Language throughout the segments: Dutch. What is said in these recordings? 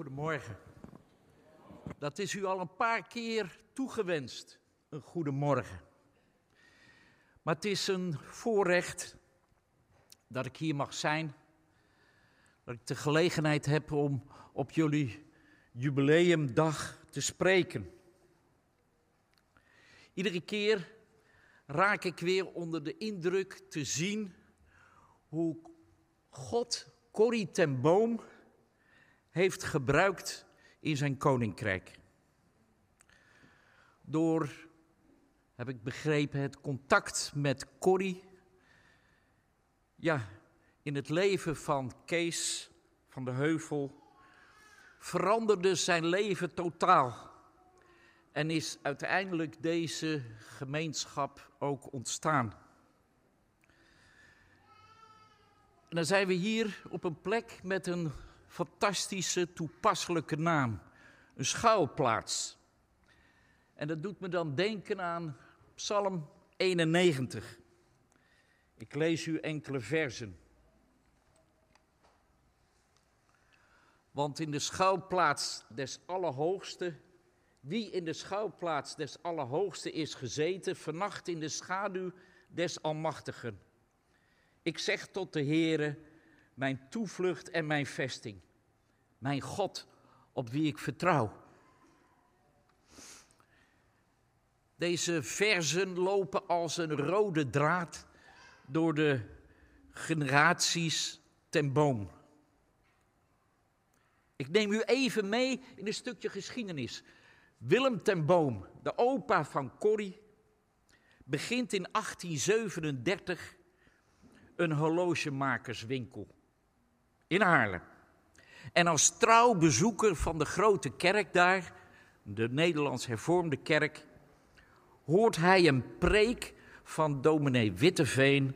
Goedemorgen. Dat is u al een paar keer toegewenst, een goedemorgen. Maar het is een voorrecht dat ik hier mag zijn, dat ik de gelegenheid heb om op jullie jubileumdag te spreken. Iedere keer raak ik weer onder de indruk te zien hoe God Corrie ten Boom heeft gebruikt in zijn koninkrijk. Door, heb ik begrepen, het contact met Corrie, ja, in het leven van Kees van de Heuvel, veranderde zijn leven totaal. En is uiteindelijk deze gemeenschap ook ontstaan. En dan zijn we hier op een plek met een fantastische, toepasselijke naam. Een schuilplaats. En dat doet me dan denken aan Psalm 91. Ik lees u enkele versen. Want in de schuilplaats des Allerhoogste, wie in de schuilplaats des Allerhoogste is gezeten, vernacht in de schaduw des Almachtigen. Ik zeg tot de Heere, mijn toevlucht en mijn vesting. Mijn God op wie ik vertrouw. Deze versen lopen als een rode draad door de generaties ten boom. Ik neem u even mee in een stukje geschiedenis. Willem ten Boom, de opa van Corrie, begint in 1837 een horlogemakerswinkel in Haarlem. En als trouw bezoeker van de grote kerk daar, de Nederlands Hervormde Kerk, hoort hij een preek van dominee Witteveen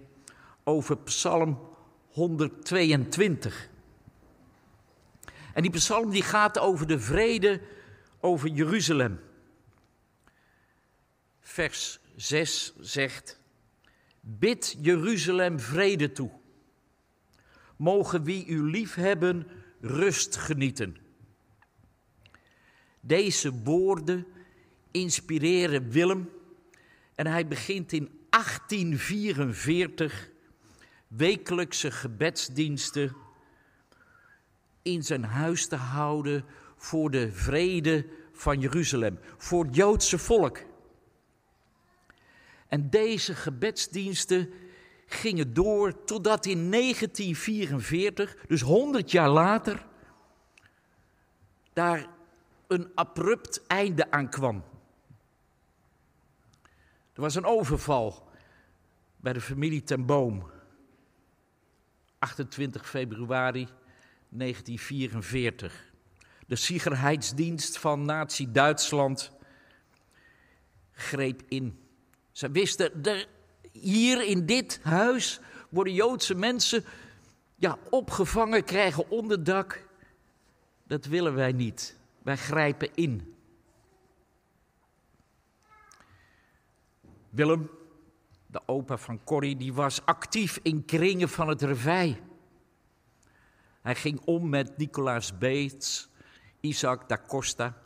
over Psalm 122. En die psalm die gaat over de vrede over Jeruzalem. Vers 6 zegt: Bid Jeruzalem vrede toe. Mogen wie u lief hebben rust genieten. Deze woorden inspireren Willem en hij begint in 1844 wekelijkse gebedsdiensten in zijn huis te houden voor de vrede van Jeruzalem, voor het Joodse volk. En deze gebedsdiensten gingen door totdat in 1944, dus 100 jaar later, daar een abrupt einde aan kwam. Er was een overval bij de familie ten Boom. 28 februari 1944. De Sicherheidsdienst van Nazi-Duitsland greep in. Ze wisten, er, hier in dit huis worden Joodse mensen ja, opgevangen, krijgen onderdak. Dat willen wij niet. Wij grijpen in. Willem, de opa van Corrie, die was actief in kringen van het revij. Hij ging om met Nicolaas Beets, Isaac da Costa.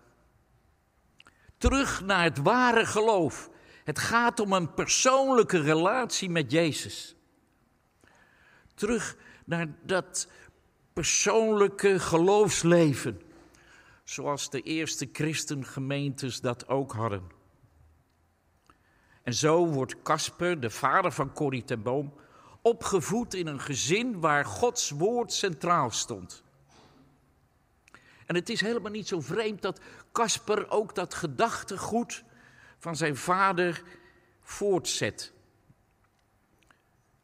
Terug naar het ware geloof. Het gaat om een persoonlijke relatie met Jezus. Terug naar dat persoonlijke geloofsleven. Zoals de eerste christengemeentes dat ook hadden. En zo wordt Casper, de vader van Corrie ten Boom, opgevoed in een gezin waar Gods woord centraal stond. En het is helemaal niet zo vreemd dat Casper ook dat gedachtegoed van zijn vader voortzet.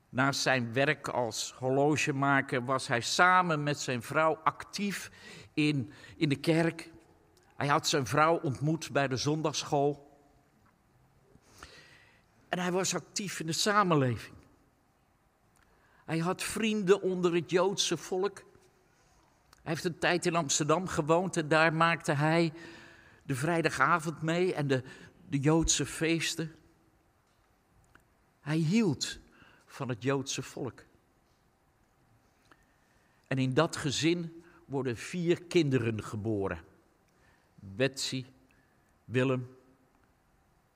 Naast zijn werk als horlogemaker was hij samen met zijn vrouw actief in, in de kerk. Hij had zijn vrouw ontmoet bij de zondagschool. En hij was actief in de samenleving. Hij had vrienden onder het Joodse volk. Hij heeft een tijd in Amsterdam gewoond en daar maakte hij de vrijdagavond mee en de, de Joodse feesten. Hij hield van het Joodse volk. En in dat gezin worden vier kinderen geboren. Betsy, Willem,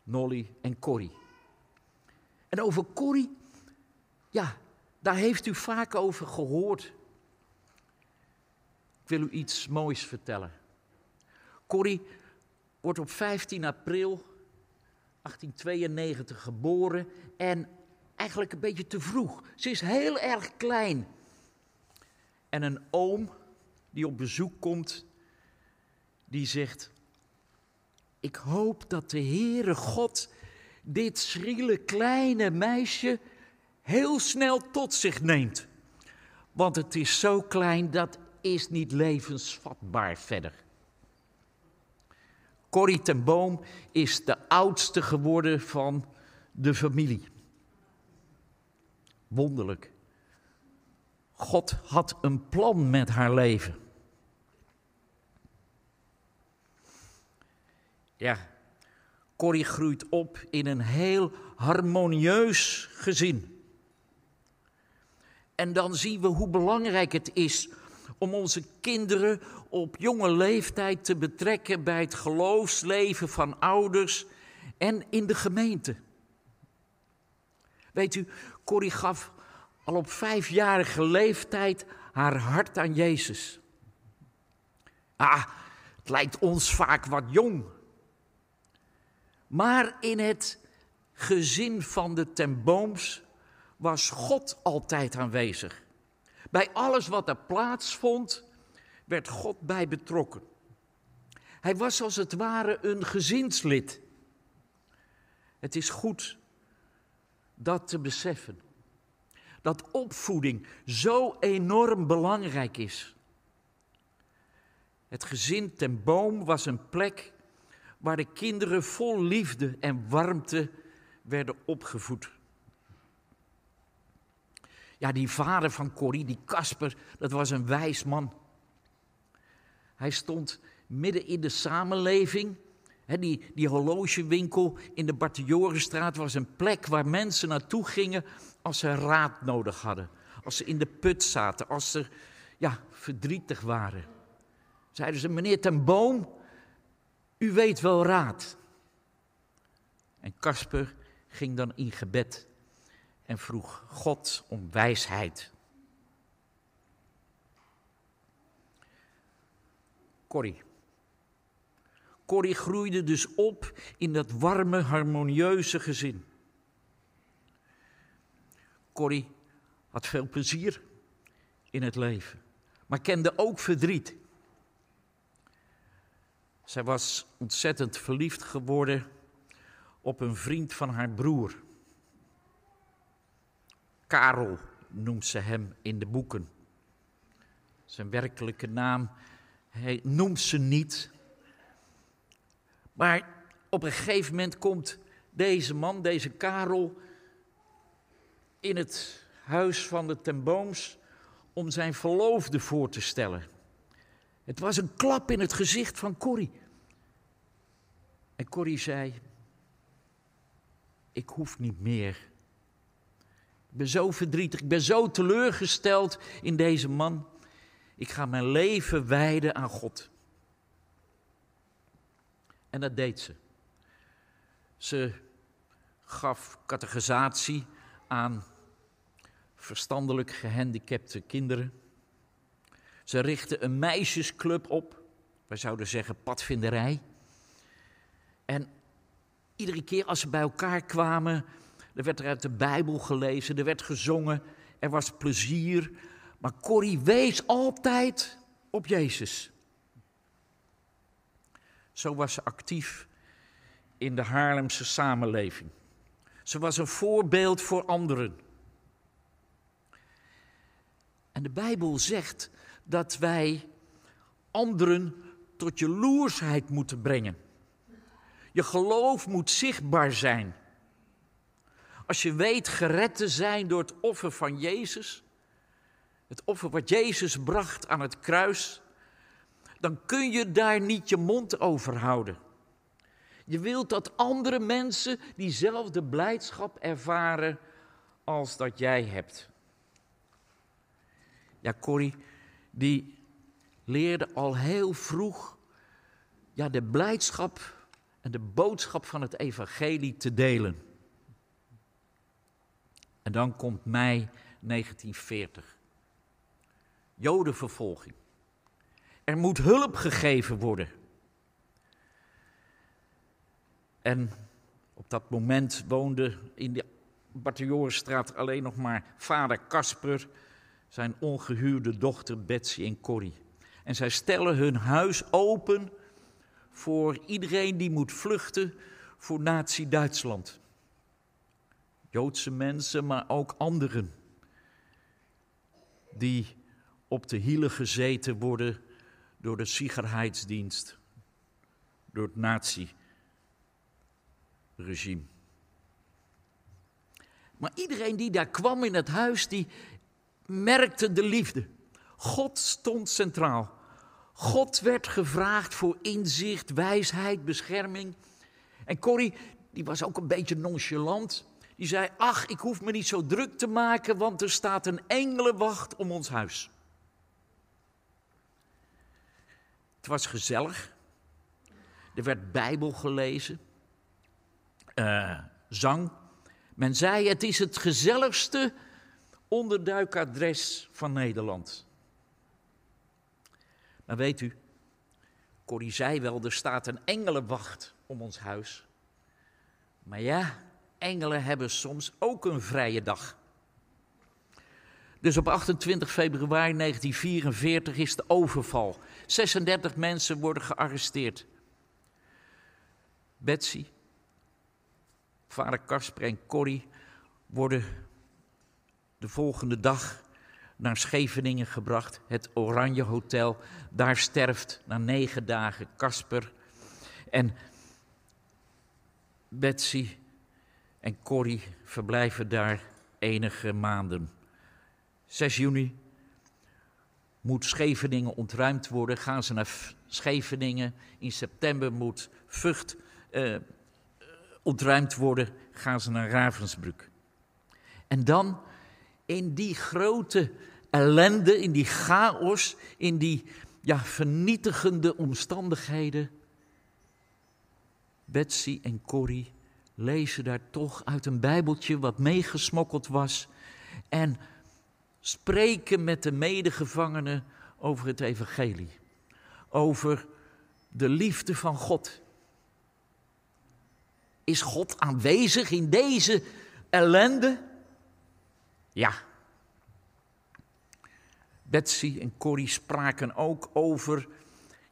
Nolly en Corrie. En over Corrie, ja, daar heeft u vaak over gehoord. Ik wil u iets moois vertellen. Corrie wordt op 15 april 1892 geboren en eigenlijk een beetje te vroeg. Ze is heel erg klein. En een oom die op bezoek komt, die zegt: Ik hoop dat de Heere God dit schriele kleine meisje heel snel tot zich neemt. Want het is zo klein, dat is niet levensvatbaar verder. Corrie ten Boom is de oudste geworden van de familie. Wonderlijk. God had een plan met haar leven. Ja, Corrie groeit op in een heel harmonieus gezin. En dan zien we hoe belangrijk het is om onze kinderen op jonge leeftijd te betrekken bij het geloofsleven van ouders en in de gemeente. Weet u, Corrie gaf al op vijfjarige leeftijd haar hart aan Jezus. Ah, het lijkt ons vaak wat jong. Maar in het gezin van de Tembooms was God altijd aanwezig. Bij alles wat er plaatsvond, werd God bij betrokken. Hij was als het ware een gezinslid. Het is goed dat te beseffen. Dat opvoeding zo enorm belangrijk is. Het gezin ten boom was een plek waar de kinderen vol liefde en warmte werden opgevoed. Ja, die vader van Corrie, die Kasper, dat was een wijs man. Hij stond midden in de samenleving. die, die horlogewinkel in de Bartiorenstraat was een plek waar mensen naartoe gingen als ze raad nodig hadden. Als ze in de put zaten, als ze ja, verdrietig waren. Zeiden ze, meneer ten Boom, u weet wel raad. En Kasper ging dan in gebed en vroeg God om wijsheid. Corrie. Corrie groeide dus op in dat warme, harmonieuze gezin. Corrie had veel plezier in het leven, maar kende ook verdriet. Zij was ontzettend verliefd geworden op een vriend van haar broer. Karel noemt ze hem in de boeken. Zijn werkelijke naam hij noemt ze niet. Maar op een gegeven moment komt deze man, deze Karel, in het huis van de Tembooms om zijn verloofde voor te stellen. Het was een klap in het gezicht van Corrie. En Corrie zei: Ik hoef niet meer. Ik ben zo verdrietig, ik ben zo teleurgesteld in deze man. Ik ga mijn leven wijden aan God. En dat deed ze. Ze gaf catechisatie aan verstandelijk gehandicapte kinderen. Ze richtte een meisjesclub op. Wij zouden zeggen padvinderij. En iedere keer als ze bij elkaar kwamen, er werd er uit de Bijbel gelezen, er werd gezongen, er was plezier. Maar Corrie wees altijd op Jezus. Zo was ze actief in de Haarlemse samenleving. Ze was een voorbeeld voor anderen. En de Bijbel zegt dat wij anderen tot jaloersheid moeten brengen. Je geloof moet zichtbaar zijn. Als je weet gered te zijn door het offer van Jezus, het offer wat Jezus bracht aan het kruis, dan kun je daar niet je mond over houden. Je wilt dat andere mensen diezelfde blijdschap ervaren als dat jij hebt. Ja, Corrie, die leerde al heel vroeg ja, de blijdschap en de boodschap van het evangelie te delen. En dan komt mei 1940. Jodenvervolging. Er moet hulp gegeven worden. En op dat moment woonde in de Bartiorenstraat alleen nog maar vader Kasper, zijn ongehuwde dochter Betsy en Corrie. En zij stellen hun huis open voor iedereen die moet vluchten voor Nazi-Duitsland. Joodse mensen, maar ook anderen die op de hielen gezeten worden door de Sicherheidsdienst, door het nazi-regime. Maar iedereen die daar kwam in het huis, die merkte de liefde. God stond centraal. God werd gevraagd voor inzicht, wijsheid, bescherming. En Corrie, die was ook een beetje nonchalant. Die zei: Ach, ik hoef me niet zo druk te maken, want er staat een engelenwacht om ons huis. Het was gezellig. Er werd Bijbel gelezen, uh, zang. Men zei: Het is het gezelligste onderduikadres van Nederland. Maar weet u, Corrie zei wel, er staat een engelenwacht om ons huis. Maar ja, engelen hebben soms ook een vrije dag. Dus op 28 februari 1944 is de overval. 36 mensen worden gearresteerd. Betsy, vader Kasper en Corrie worden de volgende dag naar Scheveningen gebracht, het Oranje Hotel. Daar sterft na negen dagen Kasper. En Betsy en Corrie verblijven daar enige maanden. 6 juni moet Scheveningen ontruimd worden. Gaan ze naar Scheveningen. In september moet Vught eh, ontruimd worden. Gaan ze naar Ravensbrück. En dan in die grote ellende, in die chaos, in die ja, vernietigende omstandigheden. Betsy en Corrie lezen daar toch uit een Bijbeltje wat meegesmokkeld was. En spreken met de medegevangenen over het Evangelie. Over de liefde van God. Is God aanwezig in deze ellende? Ja. Betsy en Corrie spraken ook over,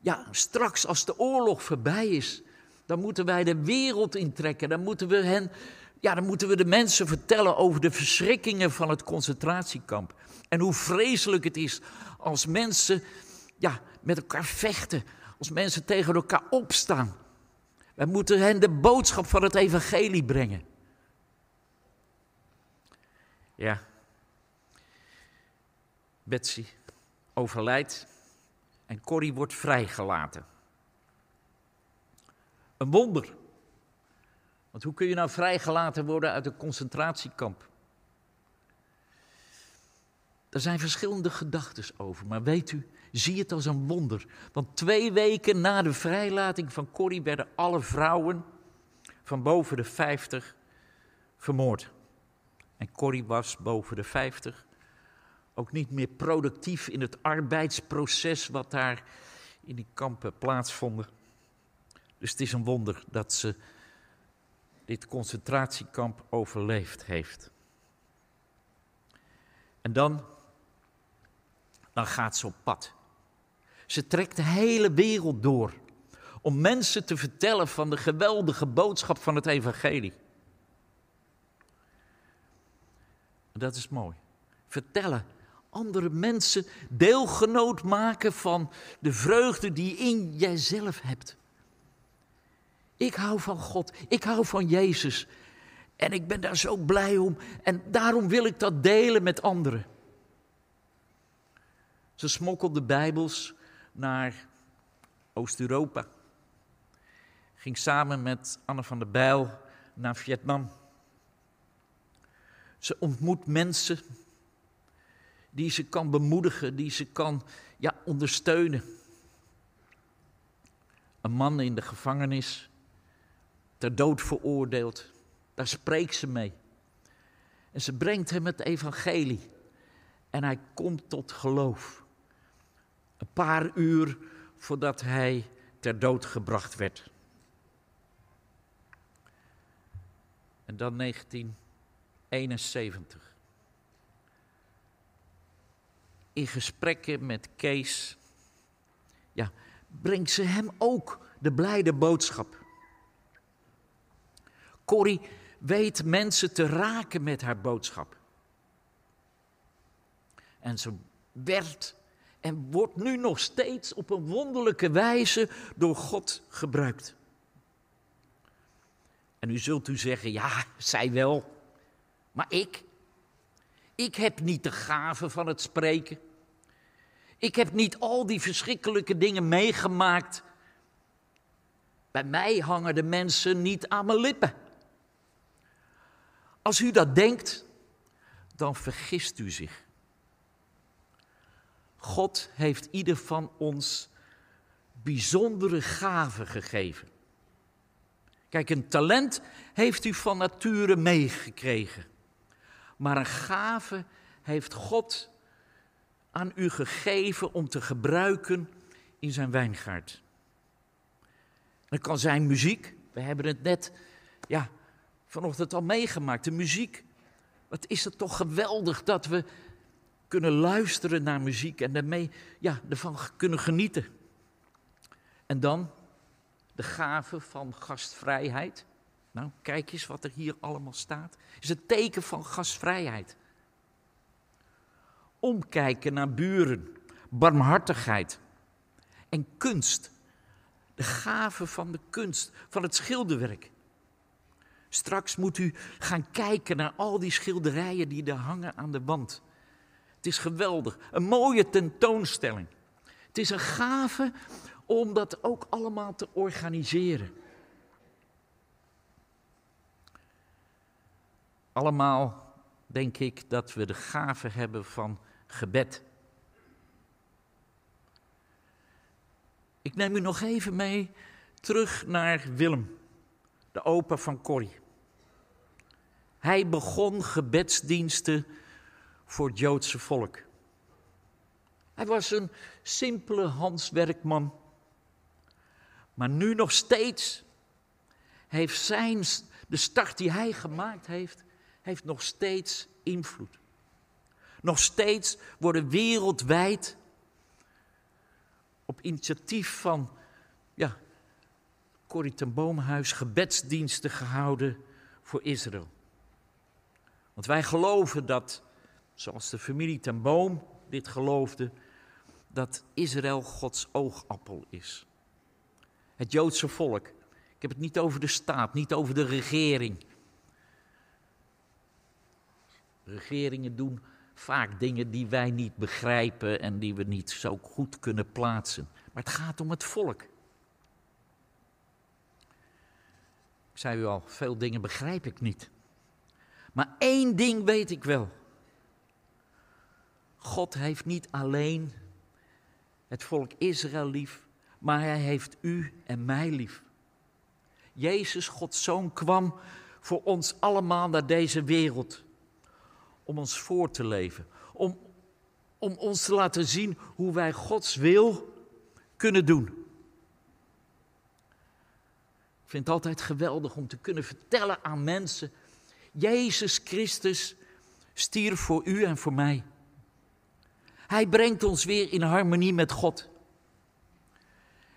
ja, straks als de oorlog voorbij is, dan moeten wij de wereld intrekken. Dan moeten we hen, ja, dan moeten we de mensen vertellen over de verschrikkingen van het concentratiekamp. En hoe vreselijk het is als mensen, ja, met elkaar vechten, als mensen tegen elkaar opstaan. Wij moeten hen de boodschap van het evangelie brengen. Ja. Betsy overlijdt en Corrie wordt vrijgelaten. Een wonder. Want hoe kun je nou vrijgelaten worden uit een concentratiekamp? Er zijn verschillende gedachten over, maar weet u, zie het als een wonder. Want twee weken na de vrijlating van Corrie werden alle vrouwen van boven de 50 vermoord. En Corrie was boven de 50 ook niet meer productief in het arbeidsproces wat daar in die kampen plaatsvonden. Dus het is een wonder dat ze dit concentratiekamp overleefd heeft. En dan, dan gaat ze op pad. Ze trekt de hele wereld door om mensen te vertellen van de geweldige boodschap van het evangelie. En dat is mooi. Vertellen andere mensen deelgenoot maken van de vreugde die in jijzelf hebt. Ik hou van God, ik hou van Jezus. En ik ben daar zo blij om en daarom wil ik dat delen met anderen. Ze smokkelde Bijbels naar Oost-Europa. Ging samen met Anne van der Bijl naar Vietnam. Ze ontmoet mensen die ze kan bemoedigen, die ze kan ja, ondersteunen. Een man in de gevangenis, ter dood veroordeeld, daar spreekt ze mee. En ze brengt hem het evangelie. En hij komt tot geloof. Een paar uur voordat hij ter dood gebracht werd. En dan 1971. In gesprekken met Kees, ja, brengt ze hem ook de blijde boodschap. Corrie weet mensen te raken met haar boodschap. En ze werd en wordt nu nog steeds op een wonderlijke wijze door God gebruikt. En u zult u zeggen, ja, zij wel, maar ik? Ik heb niet de gave van het spreken. Ik heb niet al die verschrikkelijke dingen meegemaakt. Bij mij hangen de mensen niet aan mijn lippen. Als u dat denkt, dan vergist u zich. God heeft ieder van ons bijzondere gaven gegeven. Kijk, een talent heeft u van nature meegekregen. Maar een gave heeft God aan u gegeven om te gebruiken in zijn wijngaard. Dat kan zijn muziek. We hebben het net ja, vanochtend al meegemaakt. De muziek. Wat is het toch geweldig dat we kunnen luisteren naar muziek en daarmee ja, ervan kunnen genieten. En dan de gave van gastvrijheid. Nou, kijk eens wat er hier allemaal staat. Is het teken van gastvrijheid. Omkijken naar buren, barmhartigheid en kunst. De gave van de kunst, van het schilderwerk. Straks moet u gaan kijken naar al die schilderijen die er hangen aan de wand. Het is geweldig. Een mooie tentoonstelling. Het is een gave om dat ook allemaal te organiseren. Allemaal denk ik dat we de gave hebben van gebed. Ik neem u nog even mee terug naar Willem, de opa van Corrie. Hij begon gebedsdiensten voor het Joodse volk. Hij was een simpele handwerkman. Maar nu nog steeds heeft zijn, de start die hij gemaakt heeft, heeft nog steeds invloed. Nog steeds worden wereldwijd op initiatief van Corrie ten Boomhuis gebedsdiensten gehouden voor Israël. Want wij geloven dat zoals de familie ten Boom dit geloofde, dat Israël Gods oogappel is. Het Joodse volk. Ik heb het niet over de staat, niet over de regering. Regeringen doen vaak dingen die wij niet begrijpen en die we niet zo goed kunnen plaatsen. Maar het gaat om het volk. Ik zei u al, veel dingen begrijp ik niet. Maar één ding weet ik wel. God heeft niet alleen het volk Israël lief, maar hij heeft u en mij lief. Jezus, Gods zoon, kwam voor ons allemaal naar deze wereld. Om ons voor te leven. Om, om ons te laten zien hoe wij Gods wil kunnen doen. Ik vind het altijd geweldig om te kunnen vertellen aan mensen: Jezus Christus stierf voor u en voor mij. Hij brengt ons weer in harmonie met God.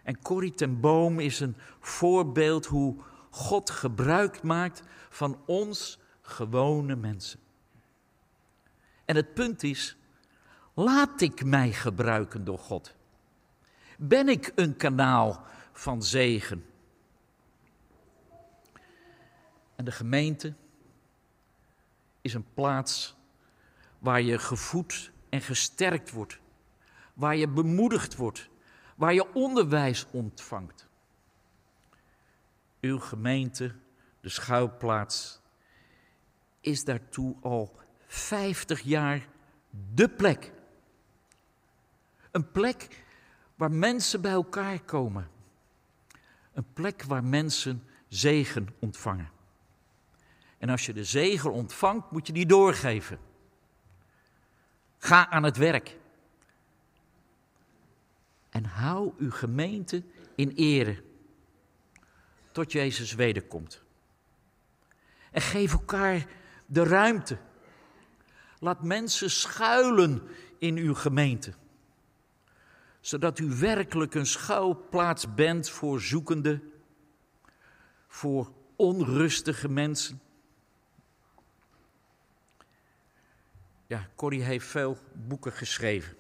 En Corrie ten Boom is een voorbeeld hoe God gebruik maakt van ons gewone mensen. En het punt is, laat ik mij gebruiken door God? Ben ik een kanaal van zegen? En de gemeente is een plaats waar je gevoed en gesterkt wordt. Waar je bemoedigd wordt. Waar je onderwijs ontvangt. Uw gemeente, de schuilplaats, is daartoe al 50 jaar de plek. Een plek waar mensen bij elkaar komen. Een plek waar mensen zegen ontvangen. En als je de zegen ontvangt, moet je die doorgeven. Ga aan het werk. En hou uw gemeente in ere tot Jezus wederkomt. En geef elkaar de ruimte. Laat mensen schuilen in uw gemeente. Zodat u werkelijk een schuilplaats bent voor zoekenden, voor onrustige mensen. Ja, Corrie heeft veel boeken geschreven.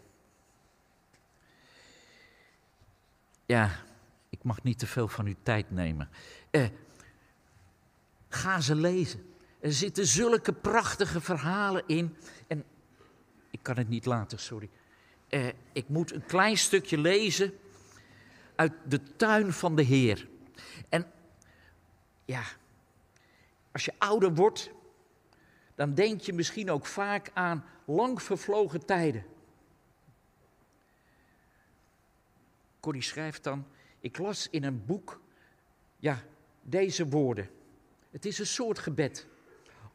Ja, ik mag niet te veel van uw tijd nemen. Eh, ga ze lezen. Er zitten zulke prachtige verhalen in. En ik kan het niet laten, sorry. Eh, ik moet een klein stukje lezen uit de tuin van de Heer. En ja, als je ouder wordt, dan denk je misschien ook vaak aan lang vervlogen tijden. Corrie schrijft dan, ik las in een boek, ja, deze woorden. Het is een soort gebed.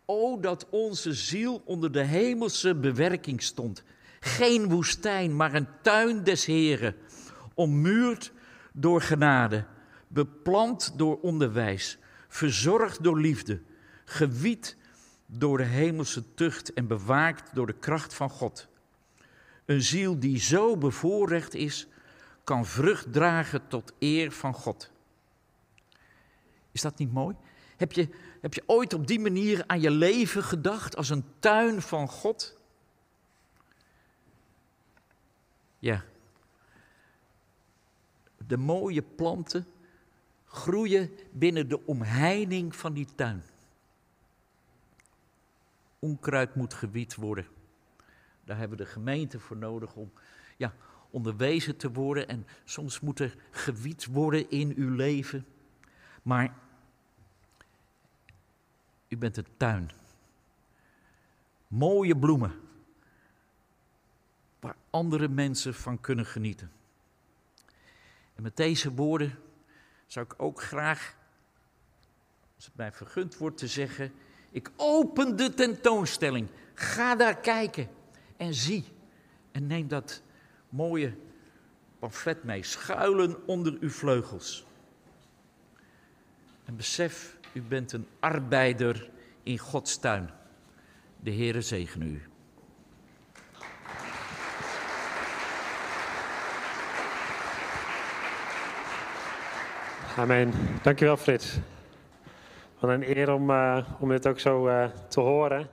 O, dat onze ziel onder de hemelse bewerking stond. Geen woestijn, maar een tuin des Heren, ommuurd door genade, beplant door onderwijs, verzorgd door liefde, gewied door de hemelse tucht en bewaakt door de kracht van God. Een ziel die zo bevoorrecht is, kan vrucht dragen tot eer van God. Is dat niet mooi? Heb je, heb je ooit op die manier aan je leven gedacht als een tuin van God? Ja. De mooie planten groeien binnen de omheining van die tuin. Onkruid moet gewied worden. Daar hebben we de gemeente voor nodig om ja, onderwezen te worden. En soms moet er gewied worden in uw leven. Maar u bent een tuin. Mooie bloemen. Waar andere mensen van kunnen genieten. En met deze woorden zou ik ook graag, als het mij vergund wordt te zeggen, ik open de tentoonstelling. Ga daar kijken en zie. En neem dat mooie pamflet mee. Schuilen onder uw vleugels. En besef, u bent een arbeider in Gods tuin. De Heere zegen u. Amen. Dankjewel Frits. Wat een eer om, uh, om dit ook zo uh, te horen.